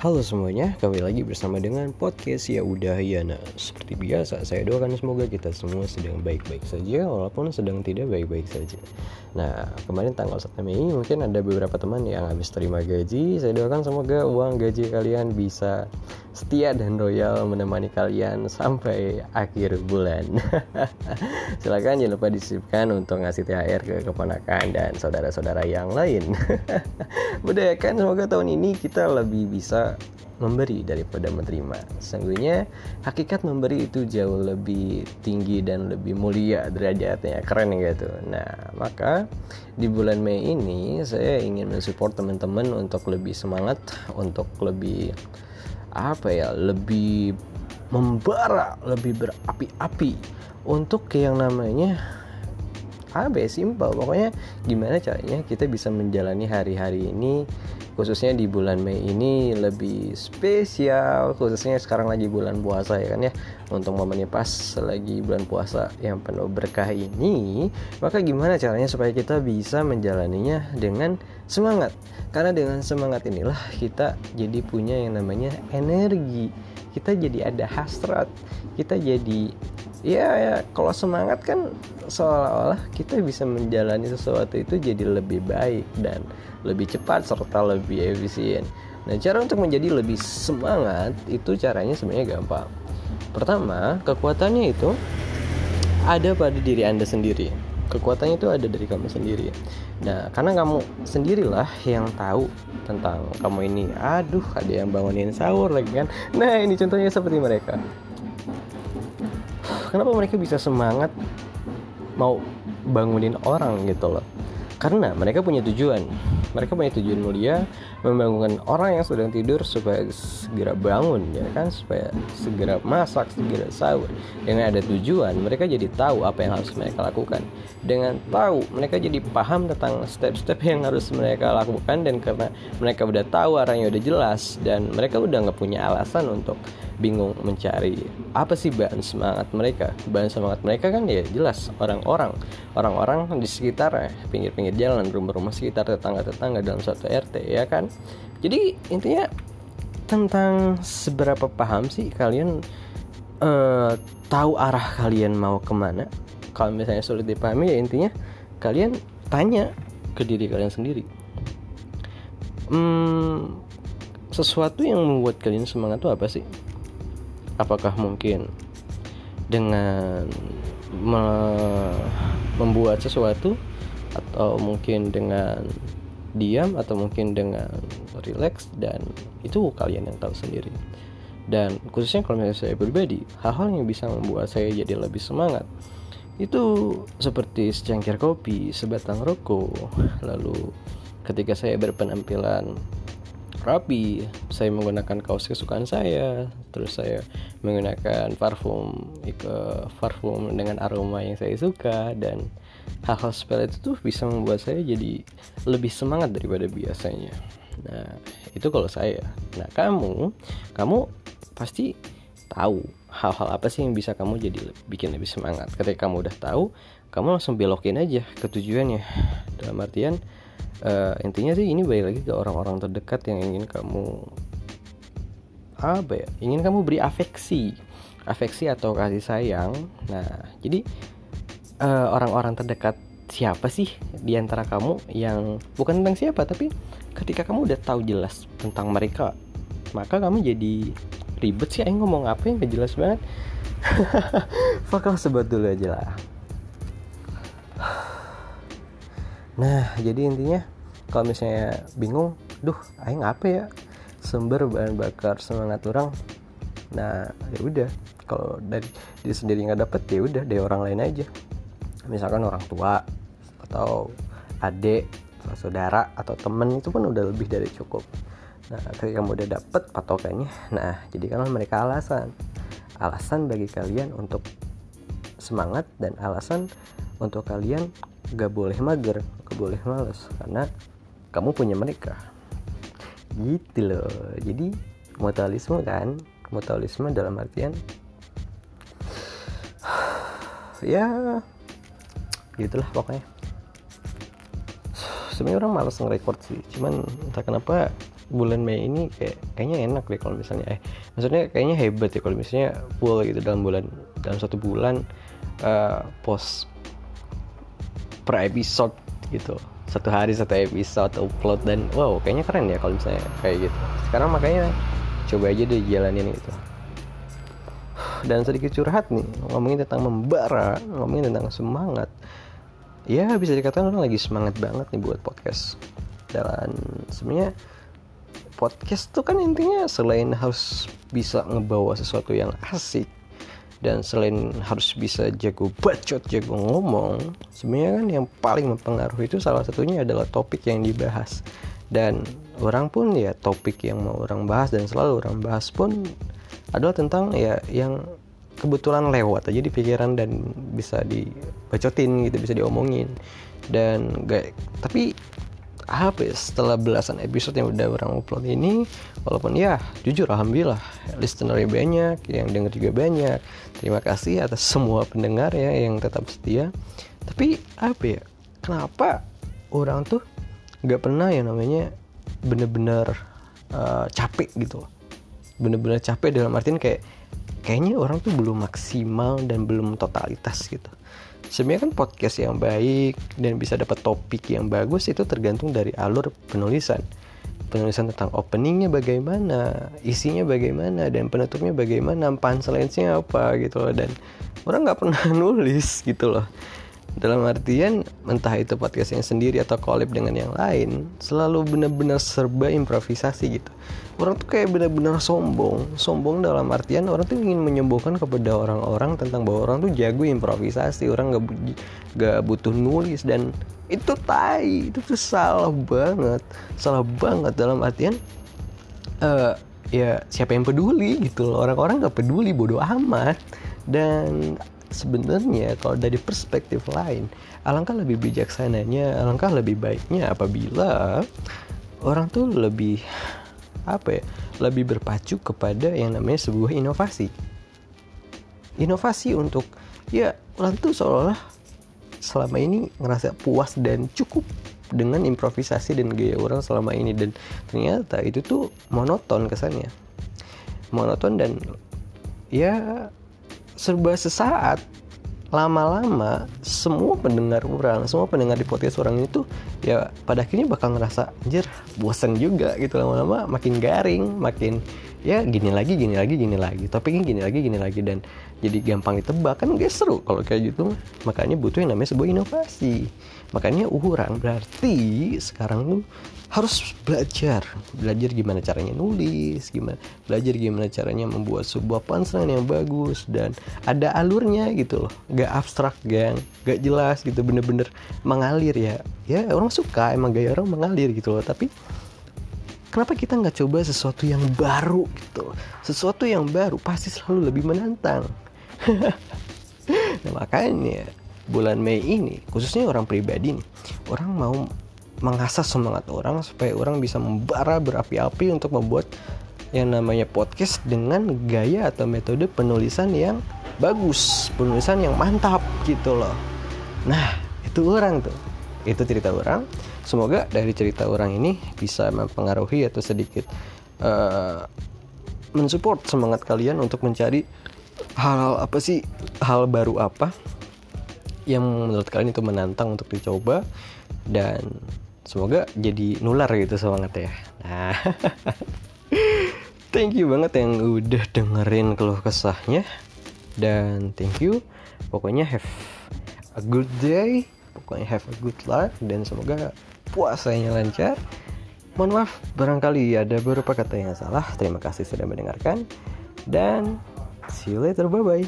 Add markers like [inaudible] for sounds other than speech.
Halo semuanya, kembali lagi bersama dengan podcast Ya Udah Yana. Seperti biasa, saya doakan semoga kita semua sedang baik-baik saja walaupun sedang tidak baik-baik saja. Nah, kemarin tanggal 1 Mei mungkin ada beberapa teman yang habis terima gaji. Saya doakan semoga uang gaji kalian bisa setia dan royal menemani kalian sampai akhir bulan. [laughs] Silakan jangan lupa disisipkan untuk ngasih THR ke keponakan dan saudara-saudara yang lain. [laughs] Budayakan semoga tahun ini kita lebih bisa memberi daripada menerima. Sesungguhnya hakikat memberi itu jauh lebih tinggi dan lebih mulia derajatnya, keren gitu. Nah, maka di bulan Mei ini saya ingin mensupport teman-teman untuk lebih semangat, untuk lebih apa ya, lebih membara, lebih berapi-api untuk yang namanya apa ya simpel pokoknya gimana caranya kita bisa menjalani hari-hari ini khususnya di bulan Mei ini lebih spesial khususnya sekarang lagi bulan puasa ya kan ya. Untuk momennya pas lagi bulan puasa yang penuh berkah ini maka gimana caranya supaya kita bisa menjalaninya dengan semangat? Karena dengan semangat inilah kita jadi punya yang namanya energi kita jadi ada hasrat kita jadi ya, ya kalau semangat kan seolah-olah kita bisa menjalani sesuatu itu jadi lebih baik dan lebih cepat serta lebih efisien. Nah, cara untuk menjadi lebih semangat itu caranya sebenarnya gampang. Pertama, kekuatannya itu ada pada diri Anda sendiri. Kekuatannya itu ada dari kamu sendiri. Nah, karena kamu sendirilah yang tahu tentang kamu ini. Aduh, ada yang bangunin sahur lagi kan. Nah, ini contohnya seperti mereka kenapa mereka bisa semangat mau bangunin orang gitu loh karena mereka punya tujuan mereka punya tujuan mulia membangunkan orang yang sedang tidur supaya segera bangun ya kan? Supaya segera masak segera sahur. Dengan ada tujuan mereka jadi tahu apa yang harus mereka lakukan. Dengan tahu mereka jadi paham tentang step-step yang harus mereka lakukan. Dan karena mereka udah tahu arahnya udah jelas dan mereka udah nggak punya alasan untuk bingung mencari apa sih bahan semangat mereka. Bahan semangat mereka kan ya jelas orang-orang. Orang-orang di sekitar pinggir-pinggir jalan rumah-rumah sekitar tetangga-tetangga dalam satu RT ya kan jadi intinya tentang seberapa paham sih kalian uh, tahu arah kalian mau ke mana kalau misalnya sulit dipahami ya intinya kalian tanya ke diri kalian sendiri. Hmm, sesuatu yang membuat kalian semangat itu apa sih? Apakah mungkin dengan me membuat sesuatu atau mungkin dengan diam atau mungkin dengan relax dan itu kalian yang tahu sendiri. Dan khususnya kalau misalnya saya pribadi hal-hal yang bisa membuat saya jadi lebih semangat itu seperti secangkir kopi sebatang rokok lalu ketika saya berpenampilan rapi saya menggunakan kaos kesukaan saya terus saya menggunakan parfum ke parfum dengan aroma yang saya suka dan hal-hal seperti itu tuh bisa membuat saya jadi lebih semangat daripada biasanya. Nah itu kalau saya. Nah kamu kamu pasti tahu hal-hal apa sih yang bisa kamu jadi bikin lebih semangat. Ketika kamu udah tahu kamu langsung belokin aja ke tujuannya. Dalam artian uh, intinya sih ini balik lagi ke orang-orang terdekat yang ingin kamu apa ya ingin kamu beri afeksi. Afeksi atau kasih sayang. Nah jadi eh, orang-orang terdekat siapa sih di antara kamu yang bukan tentang siapa tapi ketika kamu udah tahu jelas tentang mereka maka kamu jadi ribet sih ayo ngomong apa yang gak jelas banget. [laughs] Fakal sebut dulu aja lah. Nah jadi intinya kalau misalnya bingung duh aing apa ya? Sumber bahan bakar semangat orang. Nah ya udah. Kalau dari diri sendiri nggak dapet ya udah dari orang lain aja misalkan orang tua atau adik atau saudara atau temen itu pun udah lebih dari cukup. Nah ketika kamu udah dapet patokannya [laughs] nah jadikanlah mereka alasan. Alasan bagi kalian untuk semangat dan alasan untuk kalian gak boleh mager gak boleh males karena kamu punya mereka. Gitu loh. Jadi mutualisme kan? Mutualisme dalam artian [sighs] ya gitulah pokoknya. Sebenarnya orang malas nge-record sih. Cuman entah kenapa bulan Mei ini kayak kayaknya enak deh kalau misalnya eh maksudnya kayaknya hebat ya kalau misalnya full gitu dalam bulan dalam satu bulan uh, post per episode gitu. Satu hari satu episode upload dan wow kayaknya keren ya kalau misalnya kayak gitu. Sekarang makanya coba aja deh jalanin itu dan sedikit curhat nih ngomongin tentang membara ngomongin tentang semangat ya bisa dikatakan orang lagi semangat banget nih buat podcast. Dan sebenarnya podcast tuh kan intinya selain harus bisa ngebawa sesuatu yang asik dan selain harus bisa jago bacot jago ngomong sebenarnya kan yang paling mempengaruhi itu salah satunya adalah topik yang dibahas. Dan orang pun ya topik yang mau orang bahas dan selalu orang bahas pun adalah tentang ya yang kebetulan lewat aja di pikiran dan bisa dibacotin gitu bisa diomongin. Dan gak tapi apa ya setelah belasan episode yang udah orang upload ini walaupun ya jujur alhamdulillah listenernya banyak yang denger juga banyak. Terima kasih atas semua pendengar ya yang tetap setia. Tapi apa ya kenapa orang tuh nggak pernah ya namanya bener-bener uh, capek gitu bener-bener capek dalam artian kayak kayaknya orang tuh belum maksimal dan belum totalitas gitu. Sebenarnya kan podcast yang baik dan bisa dapat topik yang bagus itu tergantung dari alur penulisan. Penulisan tentang openingnya bagaimana isinya bagaimana dan penutupnya bagaimana punchline-nya apa gitu loh. Dan orang nggak pernah [laughs] nulis gitu loh dalam artian entah itu podcastnya sendiri atau collab dengan yang lain selalu benar-benar serba improvisasi gitu. Orang tuh kayak benar-benar sombong. Sombong dalam artian orang tuh ingin menyombongkan kepada orang-orang tentang bahwa orang tuh jago improvisasi orang gak, gak butuh nulis dan itu tai itu tuh salah banget. Salah banget dalam artian uh, ya siapa yang peduli gitu loh. Orang-orang gak peduli bodoh amat. Dan sebenarnya kalau dari perspektif lain alangkah lebih bijaksananya alangkah lebih baiknya apabila orang tuh lebih apa ya lebih berpacu kepada yang namanya sebuah inovasi. Inovasi untuk ya orang tuh seolah-olah selama ini ngerasa puas dan cukup dengan improvisasi dan gaya orang selama ini. Dan ternyata itu tuh monoton kesannya. Monoton dan ya serba sesaat lama-lama semua pendengar orang, semua pendengar di podcast orang itu ya pada akhirnya bakal ngerasa anjir bosan juga gitu lama-lama makin garing, makin ya gini lagi, gini lagi, gini lagi. Topiknya gini lagi, gini lagi dan jadi gampang ditebak kan gak seru kalau kayak gitu. Makanya butuh yang namanya sebuah inovasi. Makanya orang berarti sekarang tuh harus belajar belajar gimana caranya nulis gimana belajar gimana caranya membuat sebuah punchline yang bagus dan ada alurnya gitu loh gak abstrak gang gak jelas gitu bener-bener mengalir ya ya orang suka emang gaya orang mengalir gitu loh tapi kenapa kita nggak coba sesuatu yang baru gitu sesuatu yang baru pasti selalu lebih menantang [laughs] nah makanya bulan Mei ini khususnya orang pribadi nih orang mau mengasah semangat orang supaya orang bisa membara berapi-api untuk membuat yang namanya podcast dengan gaya atau metode penulisan yang bagus, penulisan yang mantap gitu loh. Nah, itu orang tuh. Itu cerita orang. Semoga dari cerita orang ini bisa mempengaruhi atau sedikit uh, mensupport semangat kalian untuk mencari hal, hal apa sih hal baru apa yang menurut kalian itu menantang untuk dicoba dan semoga jadi nular gitu semangat ya nah [laughs] thank you banget yang udah dengerin keluh kesahnya. Dan thank you. Pokoknya have a good day pokoknya have a good life dan semoga puasanya lancar. Mohon maaf barangkali ada beberapa kata yang salah. Terima kasih sudah mendengarkan dan see you later bye bye